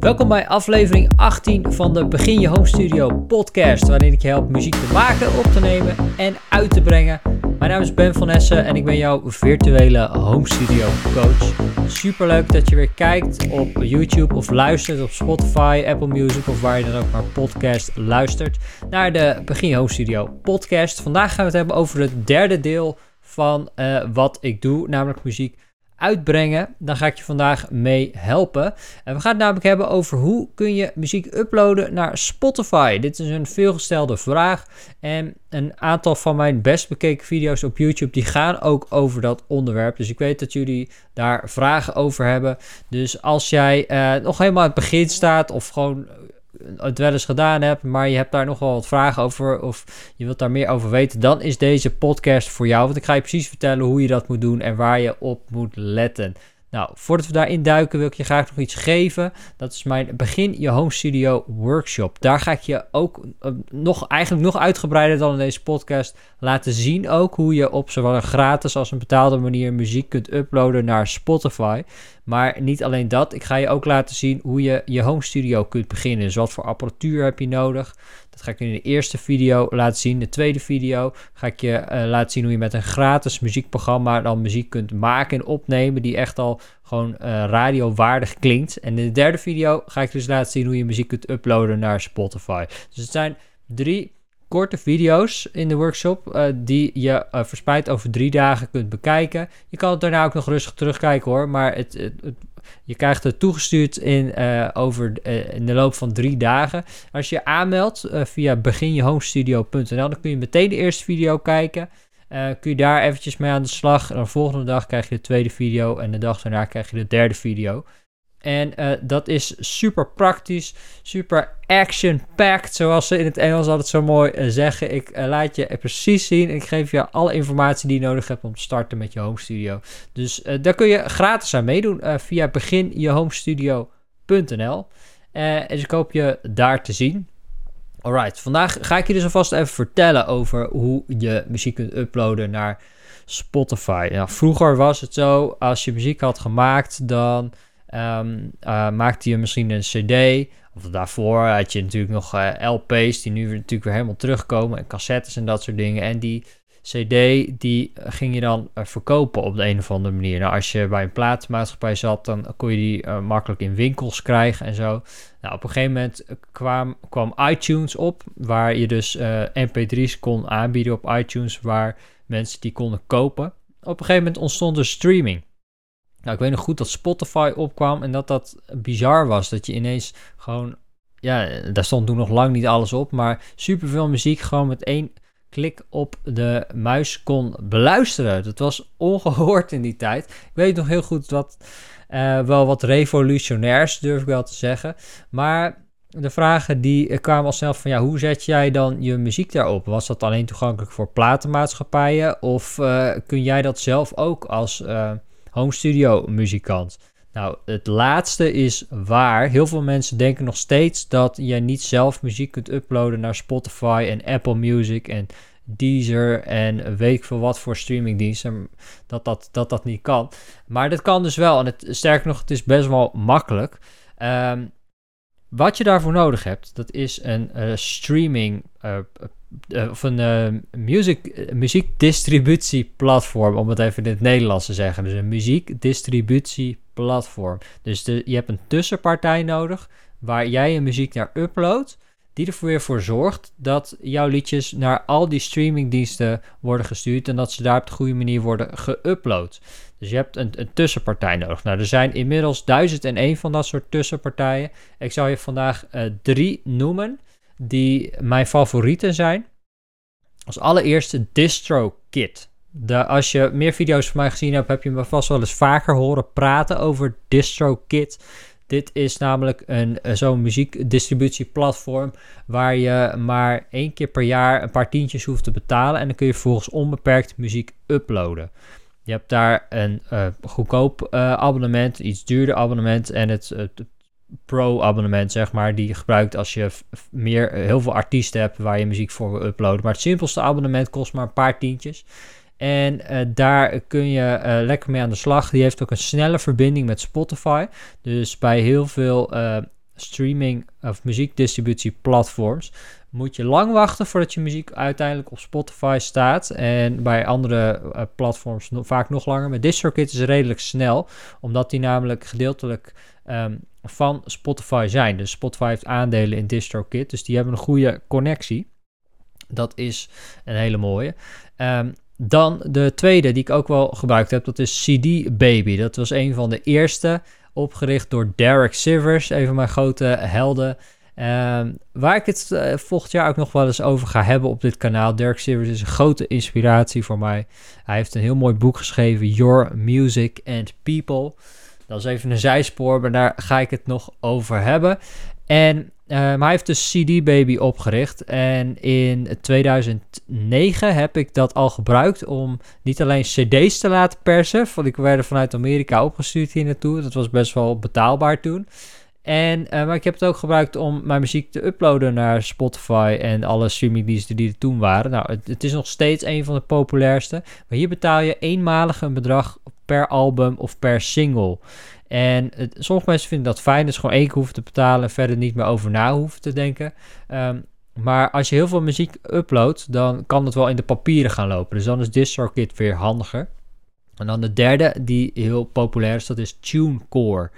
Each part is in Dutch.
Welkom bij aflevering 18 van de Begin Je Home Studio podcast, waarin ik je help muziek te maken, op te nemen en uit te brengen. Mijn naam is Ben van Essen en ik ben jouw virtuele home studio coach. Super leuk dat je weer kijkt op YouTube of luistert op Spotify, Apple Music of waar je dan ook maar podcast luistert naar de Begin Je Home Studio podcast. Vandaag gaan we het hebben over het derde deel van uh, wat ik doe, namelijk muziek uitbrengen. Dan ga ik je vandaag mee helpen. En we gaan het namelijk hebben over hoe kun je muziek uploaden naar Spotify. Dit is een veelgestelde vraag. En een aantal van mijn best bekeken video's op YouTube die gaan ook over dat onderwerp. Dus ik weet dat jullie daar vragen over hebben. Dus als jij uh, nog helemaal aan het begin staat of gewoon het wel eens gedaan hebt, maar je hebt daar nog wel wat vragen over of je wilt daar meer over weten, dan is deze podcast voor jou. Want ik ga je precies vertellen hoe je dat moet doen en waar je op moet letten. Nou, voordat we daarin duiken, wil ik je graag nog iets geven. Dat is mijn Begin Je Home Studio Workshop. Daar ga ik je ook uh, nog, eigenlijk nog uitgebreider dan in deze podcast laten zien. Ook hoe je op zowel een gratis als een betaalde manier muziek kunt uploaden naar Spotify. Maar niet alleen dat, ik ga je ook laten zien hoe je je home studio kunt beginnen. Dus wat voor apparatuur heb je nodig? Dat ga ik in de eerste video laten zien. De tweede video ga ik je uh, laten zien hoe je met een gratis muziekprogramma dan muziek kunt maken en opnemen die echt al gewoon uh, radiowaardig klinkt. En in de derde video ga ik dus laten zien hoe je muziek kunt uploaden naar Spotify. Dus het zijn drie korte video's in de workshop uh, die je uh, verspreid over drie dagen kunt bekijken. Je kan het daarna ook nog rustig terugkijken hoor, maar het, het, je krijgt het toegestuurd in, uh, over, in de loop van drie dagen. Als je aanmeldt via beginjehomestudio.nl, dan kun je meteen de eerste video kijken. kun je daar eventjes mee aan de slag. En de volgende dag krijg je de tweede video en de dag daarna krijg je de derde video. En uh, dat is super praktisch, super action-packed, zoals ze in het Engels altijd zo mooi uh, zeggen. Ik uh, laat je precies zien. Ik geef je alle informatie die je nodig hebt om te starten met je home studio. Dus daar kun je gratis aan meedoen via beginjehomestudio.nl. dus ik hoop je daar te zien. Alright, vandaag ga ik je dus alvast even vertellen over hoe je muziek kunt uploaden naar Spotify. Nou, vroeger was het zo, als je muziek had gemaakt, dan Um, uh, maakte je misschien een CD. Of daarvoor had je natuurlijk nog uh, LP's die nu natuurlijk weer helemaal terugkomen. En cassettes en dat soort dingen. En die CD die ging je dan uh, verkopen op de een of andere manier. Nou, als je bij een platenmaatschappij zat, dan kon je die makkelijk in winkels krijgen en zo. Nou, op een gegeven moment kwam, kwam iTunes op, waar je dus MP3's kon aanbieden op iTunes, waar mensen die konden kopen. Op een gegeven moment ontstond er streaming. Nou, ik weet nog goed dat Spotify opkwam en dat dat bizar was. Dat je ineens gewoon, ja, daar stond toen nog lang niet alles op, maar superveel muziek gewoon met één klik op de muis kon beluisteren. Dat was ongehoord in die tijd. Ik weet nog heel goed wat, uh, wel wat revolutionairs, durf ik wel te zeggen. Maar de vragen die kwamen al snel van, ja, hoe zet jij dan je muziek daarop? Was dat alleen toegankelijk voor platenmaatschappijen? Of uh, kun jij dat zelf ook als... Uh, home studio muzikant. Nou, het laatste is waar. Heel veel mensen denken nog steeds dat je niet zelf muziek kunt uploaden naar Spotify en Apple Music en Deezer en weet ik veel wat voor streamingdiensten. Dat dat, dat dat niet kan. Maar dat kan dus wel. En het, sterker nog, het is best wel makkelijk. Um, wat je daarvoor nodig hebt, dat is een uh, streaming uh, uh, of een music, muziekdistributieplatform, om het even in het Nederlands te zeggen. Dus een muziekdistributieplatform. Dus de, je hebt een tussenpartij nodig waar jij je muziek naar uploadt, die ervoor weer voor zorgt dat jouw liedjes naar al die streamingdiensten worden gestuurd en dat ze daar op de goede manier worden geüpload. Dus je hebt een, een, tussenpartij nodig. Nou, er zijn inmiddels 1001 van dat soort tussenpartijen. Ik zal je vandaag uh, drie noemen die mijn favorieten zijn. Als allereerste DistroKit. Als je meer video's van mij gezien hebt, heb je me vast wel eens vaker horen praten over DistroKit. Dit is namelijk een, eh, zo'n muziekdistributieplatform waar je maar één keer per jaar een paar tientjes hoeft te betalen. En dan kun je volgens onbeperkt muziek uploaden. Je hebt daar een uh, goedkoop uh, abonnement, iets duurder abonnement en het, het pro-abonnement, zeg maar, die je gebruikt als je meer, heel veel artiesten hebt waar je muziek voor wil uploaden. Maar het simpelste abonnement kost maar een paar tientjes. En daar kun je lekker mee aan de slag. Die heeft ook een snelle verbinding met Spotify. Dus bij heel veel streaming of muziekdistributieplatforms moet je lang wachten voordat je muziek uiteindelijk op Spotify staat. En bij andere uh, platforms vaak nog langer. Met DistroKid is redelijk snel, omdat die namelijk gedeeltelijk um, van Spotify zijn. Dus Spotify heeft aandelen in DistroKid, dus die hebben een goede connectie. Dat is een hele mooie. Um, dan de tweede die ik ook wel gebruikt heb, dat is CD Baby. Dat was een van de eerste, opgericht door Derek Sivers, een van mijn grote helden. Um, waar ik het uh, volgend jaar ook nog wel eens over ga hebben op dit kanaal. Derek Sivers is een grote inspiratie voor mij. Hij heeft een heel mooi boek geschreven, Your Music and People. Dat is even een zijspoor, maar daar ga ik het nog over hebben. En maar hij heeft dus CD Baby opgericht. En in 2009 heb ik dat al gebruikt om niet alleen CD's te laten persen. Want ik werd vanuit Amerika opgestuurd hier naartoe. Dat was best wel betaalbaar toen. En, uh, maar ik heb het ook gebruikt om mijn muziek te uploaden naar Spotify en alle streamingdiensten die er toen waren. Nou, het, is nog steeds een van de populairste. Maar hier betaal je eenmalig een bedrag per album of per single. En sommige mensen vinden dat fijn, dus gewoon één keer hoeven te betalen en verder niet meer over na hoeven te denken. Um, maar als je heel veel muziek uploadt, dan kan het wel in de papieren gaan lopen. Dus dan is DistroKid weer handiger. En dan de derde die heel populair is, dat is TuneCore.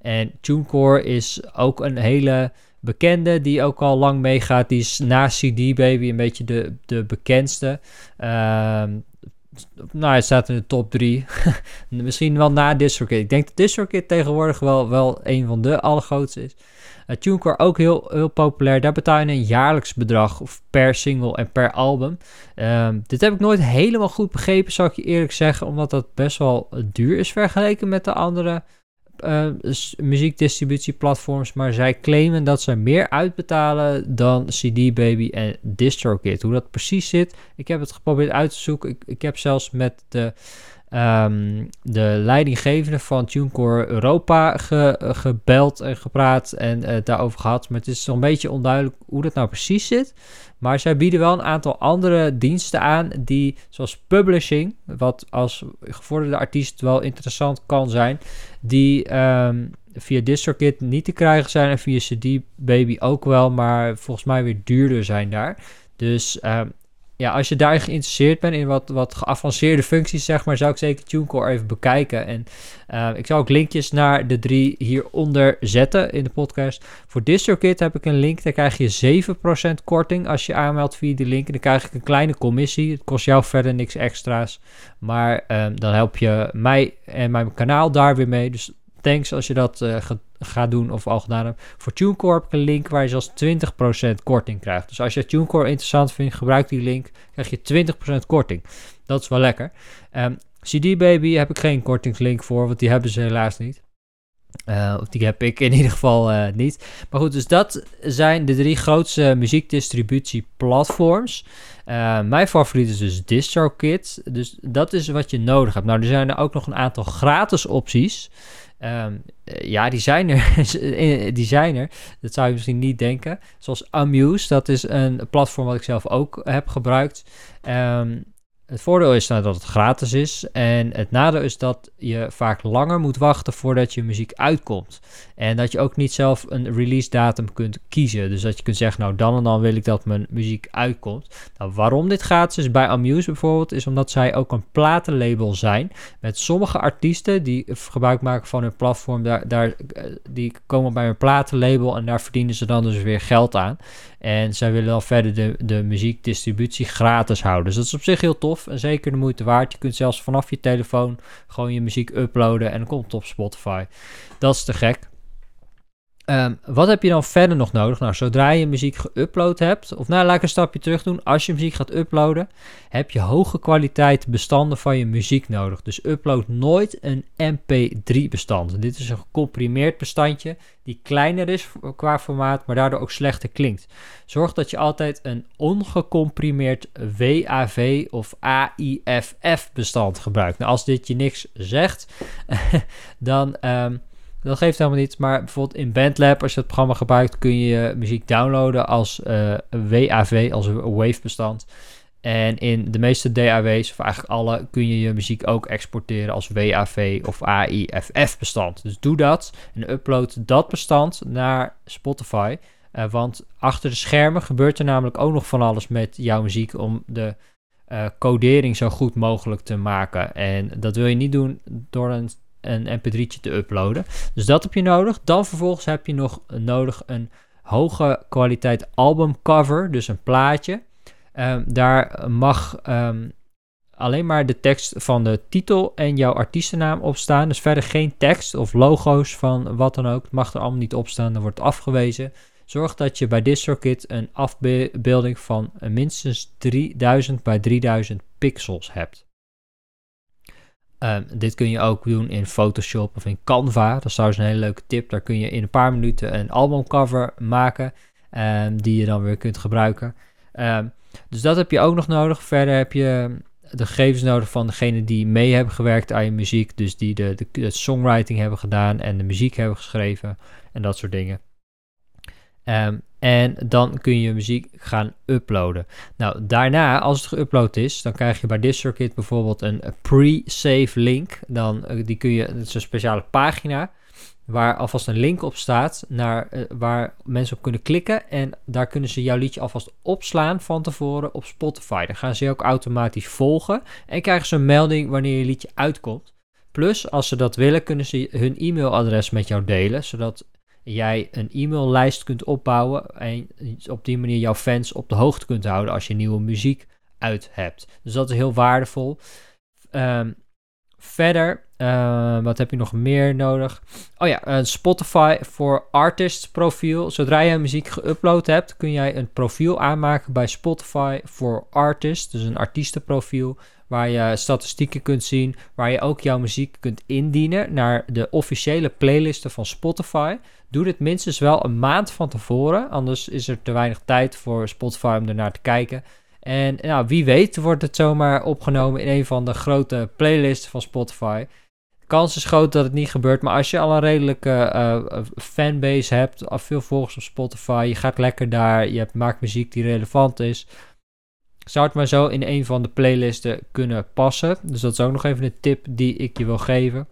En TuneCore is ook een hele bekende die ook al lang meegaat. Die is na CD Baby een beetje de, de bekendste. Um, nou, hij staat in de top 3. Misschien wel na DistroKid. Ik denk dat DistroKid tegenwoordig wel, wel een van de allergrootste is. Uh, TuneCore ook heel, heel populair. Daar betaal je een jaarlijks bedrag of per single en per album. Um, dit heb ik nooit helemaal goed begrepen, zou ik je eerlijk zeggen. Omdat dat best wel duur is vergeleken met de andere muziekdistributieplatforms, maar zij claimen dat ze meer uitbetalen dan CD Baby en DistroKid. Hoe dat precies zit, ik heb het geprobeerd uit te zoeken. Ik, ik heb zelfs met de, um, de leidinggevende van TuneCore Europa ge, gebeld en gepraat en uh, daarover gehad. Maar het is nog een beetje onduidelijk hoe dat nou precies zit. Maar zij bieden wel een aantal andere diensten aan, die, zoals publishing, wat als gevorderde artiest wel interessant kan zijn, die um, via DistroKid niet te krijgen zijn en via CD Baby ook wel, maar volgens mij weer duurder zijn daar. Dus um, ja, als je daar geïnteresseerd bent in wat, wat geavanceerde functies, zeg maar, zou ik zeker TuneCore even bekijken. En uh, ik zal ook linkjes naar de drie hieronder zetten in de podcast. Voor DistroKid heb ik een link, daar krijg je 7% korting als je aanmeldt via die link. En dan krijg ik een kleine commissie, het kost jou verder niks extra's. Maar um, dan help je mij en mijn kanaal daar weer mee. Dus thanks als je dat uh, gaat doen of al gedaan hebt. Voor TuneCore heb ik een link waar je zelfs 20% korting krijgt. Dus als je TuneCore interessant vindt, gebruik die link. Krijg je 20% korting. Dat is wel lekker. Um, ehm, CD Baby heb ik geen kortingslink voor, want die hebben ze helaas niet. Uh, die heb ik in ieder geval uh, niet. Maar goed, dus dat zijn de drie grootste muziekdistributieplatforms. Uh, mijn favoriet is dus DistroKid. Dus dat is wat je nodig hebt. Nou, er zijn er ook nog een aantal gratis opties. Um, ja, die zijn er. die zijn er. Dat zou je misschien niet denken. Zoals Amuse, dat is een platform wat ik zelf ook heb gebruikt. Um, het voordeel is nou dat het gratis is. En het nadeel is dat je vaak langer moet wachten voordat je muziek uitkomt. En dat je ook niet zelf een release datum kunt kiezen. Dus dat je kunt zeggen, nou dan en dan wil ik dat mijn muziek uitkomt. Nou, waarom dit gratis is bij Amuse bijvoorbeeld, is omdat zij ook een platenlabel zijn. Met sommige artiesten die gebruik maken van hun platform, daar, daar, eh, die komen bij een platenlabel en daar verdienen ze dan dus weer geld aan. En zij willen dan verder de, de muziekdistributie gratis houden. Dus dat is op zich heel tof en zeker de moeite waard. Je kunt zelfs vanaf je telefoon gewoon je muziek uploaden en dan komt het op Spotify. Dat is te gek. Um, wat heb je dan verder nog nodig? Nou, zodra je muziek geüpload hebt, of nou, laat ik een stapje terug doen. Als je muziek gaat uploaden, heb je hoge kwaliteit bestanden van je muziek nodig. Dus upload nooit een MP3 bestand. Dit is een gecomprimeerd bestandje die kleiner is qua formaat, maar daardoor ook slechter klinkt. Zorg dat je altijd een ongecomprimeerd WAV of AIFF bestand gebruikt. Nou, als dit je niks zegt, dan... Um, dat geeft helemaal niets. Maar bijvoorbeeld in BandLab, als je het programma gebruikt, kun je muziek downloaden als uh, WAV, als WAV-bestand. En in de meeste DAW's, of eigenlijk alle, kun je je muziek ook exporteren als WAV of AIFF bestand. Dus doe dat en upload dat bestand naar Spotify. Uh, want achter de schermen gebeurt er namelijk ook nog van alles met jouw muziek om de uh, codering zo goed mogelijk te maken. En dat wil je niet doen door een, een mp3'tje te uploaden. Dus dat heb je nodig. Dan vervolgens heb je nog nodig een hoge kwaliteit albumcover, dus een plaatje. Um, daar mag um, alleen maar de tekst van de titel en jouw artiestennaam op staan. Dus verder geen tekst of logo's van wat dan ook. Het mag er allemaal niet op staan, dan wordt afgewezen. Zorg dat je bij DistroKit een afbeelding van minstens 3000 bij 3000 pixels hebt. Um, dit kun je ook doen in Photoshop of in Canva. Dat is trouwens een hele leuke tip. Daar kun je in een paar minuten een albumcover maken um, die je dan weer kunt gebruiken. Um, dus dat heb je ook nog nodig. Verder heb je de gegevens nodig van degene die mee hebben gewerkt aan je muziek. Dus die de, de, songwriting hebben gedaan en de muziek hebben geschreven en dat soort dingen. En dan kun je muziek gaan uploaden. Nou, daarna, als het geüpload is, dan krijg je bij DistroKit bijvoorbeeld een pre-save link. Dan, uh, die kun je, het een speciale pagina waar alvast een link op staat naar uh, waar mensen op kunnen klikken. En daar kunnen ze jouw liedje alvast opslaan van tevoren op Spotify. Dan gaan ze je ook automatisch volgen en krijgen ze een melding wanneer je liedje uitkomt. Plus, als ze dat willen, kunnen ze hun e-mailadres met jou delen, zodat jij een e-maillijst kunt opbouwen en op die manier jouw fans op de hoogte kunt houden als je nieuwe muziek uit hebt. Dus dat is heel waardevol. Um, verder, uh, wat heb je nog meer nodig? Oh ja, een Spotify voor Artists profiel. Zodra je muziek geüpload hebt, kun jij een profiel aanmaken bij Spotify voor Artists. Dus een artiestenprofiel waar je statistieken kunt zien, waar je ook jouw muziek kunt indienen naar de officiële playlisten van Spotify. Doe dit minstens wel een maand van tevoren, anders is er te weinig tijd voor Spotify om ernaar te kijken. En nou, wie weet wordt het zomaar opgenomen in een van de grote playlists van Spotify. De kans is groot dat het niet gebeurt, maar als je al een redelijke uh, fanbase hebt, veel volgers op Spotify, je gaat lekker daar, je maakt muziek die relevant is, zou het maar zo in een van de playlisten kunnen passen. Dus dat is ook nog even een tip die ik je wil geven.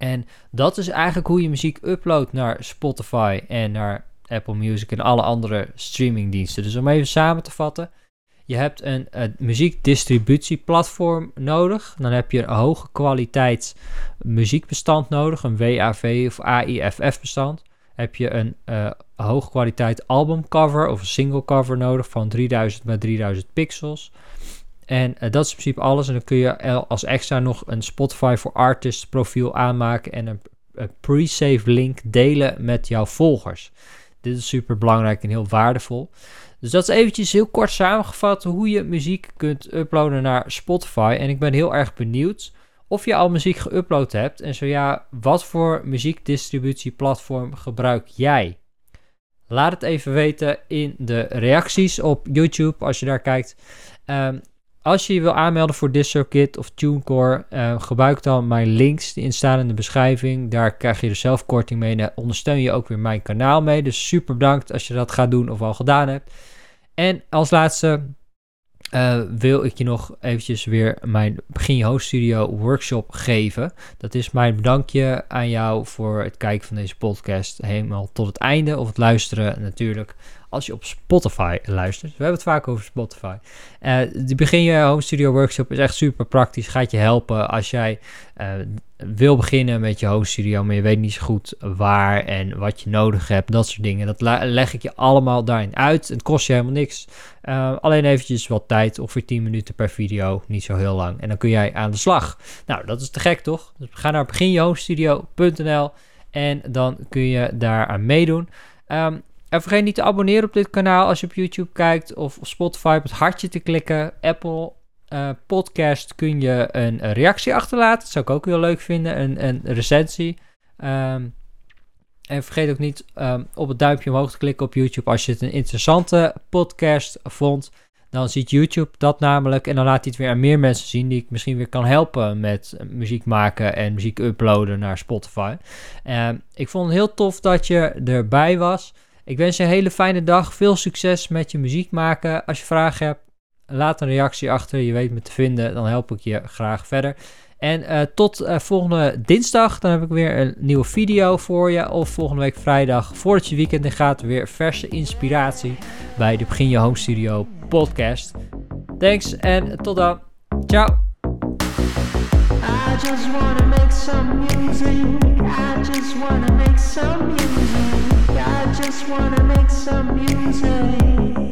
En dat is eigenlijk hoe je muziek uploadt naar Spotify en naar Apple Music en alle andere streamingdiensten. Dus om even samen te vatten. Je hebt een, een muziekdistributieplatform nodig. Dan heb je een hoge kwaliteit muziekbestand nodig, een WAV of AIFF bestand. Heb je een uh, hoge kwaliteit albumcover of een single cover nodig van 3000 bij 3000 pixels. En uh, dat is in principe alles. En dan kun je als extra nog een Spotify for Artists profiel aanmaken en een, een pre-save link delen met jouw volgers. Dit is super belangrijk en heel waardevol. Dus dat is eventjes heel kort samengevat hoe je muziek kunt uploaden naar Spotify. En ik ben heel erg benieuwd of je al muziek geüpload hebt. En zo ja, wat voor muziekdistributieplatform gebruik jij? Laat het even weten in de reacties op YouTube als je daar kijkt. Um, als je je wil aanmelden voor DistroKit of TuneCore, uh, gebruik dan mijn links die staan in de beschrijving. Daar krijg je er zelf korting mee en ondersteun je ook weer mijn kanaal mee. Dus super bedankt als je dat gaat doen of al gedaan hebt. En als laatste uh, wil ik je nog eventjes weer mijn Begin je Studio workshop geven. Dat is mijn bedankje aan jou voor het kijken van deze podcast helemaal tot het einde of het luisteren natuurlijk als je op Spotify luistert. We hebben het vaak over Spotify. Uh, de Begin je Home Studio Workshop is echt super praktisch. Gaat je helpen als jij uh, wil beginnen met je home studio, maar je weet niet zo goed waar en wat je nodig hebt. Dat soort dingen. Dat leg ik je allemaal daarin uit. Het kost je helemaal niks. Uh, alleen eventjes wat tijd, ongeveer 10 minuten per video. Niet zo heel lang. En dan kun jij aan de slag. Nou, dat is te gek toch? Dus ga naar beginjehomestudio.nl en dan kun je daaraan meedoen. Um, en vergeet niet te abonneren op dit kanaal als je op YouTube kijkt of op Spotify op het hartje te klikken. Apple uh, Podcast kun je een, reactie achterlaten. Dat zou ik ook heel leuk vinden, een, een recensie. Um, en vergeet ook niet um, op het duimpje omhoog te klikken op YouTube als je het een interessante podcast vond. Dan ziet YouTube dat namelijk en dan laat hij het weer aan meer mensen zien die ik misschien weer kan helpen met muziek maken en muziek uploaden naar Spotify. Um, ik vond het heel tof dat je erbij was. Ik wens je een hele fijne dag. Veel succes met je muziek maken. Als je vragen hebt, laat een reactie achter. Je weet me te vinden. Dan help ik je graag verder. En uh, tot uh, volgende dinsdag. Dan heb ik weer een nieuwe video voor je. Of volgende week vrijdag, voordat je weekend in gaat, weer verse inspiratie bij de Begin Je Home Studio podcast. Thanks en tot dan. Ciao. I just make some music. I just make some music. I just wanna make some music.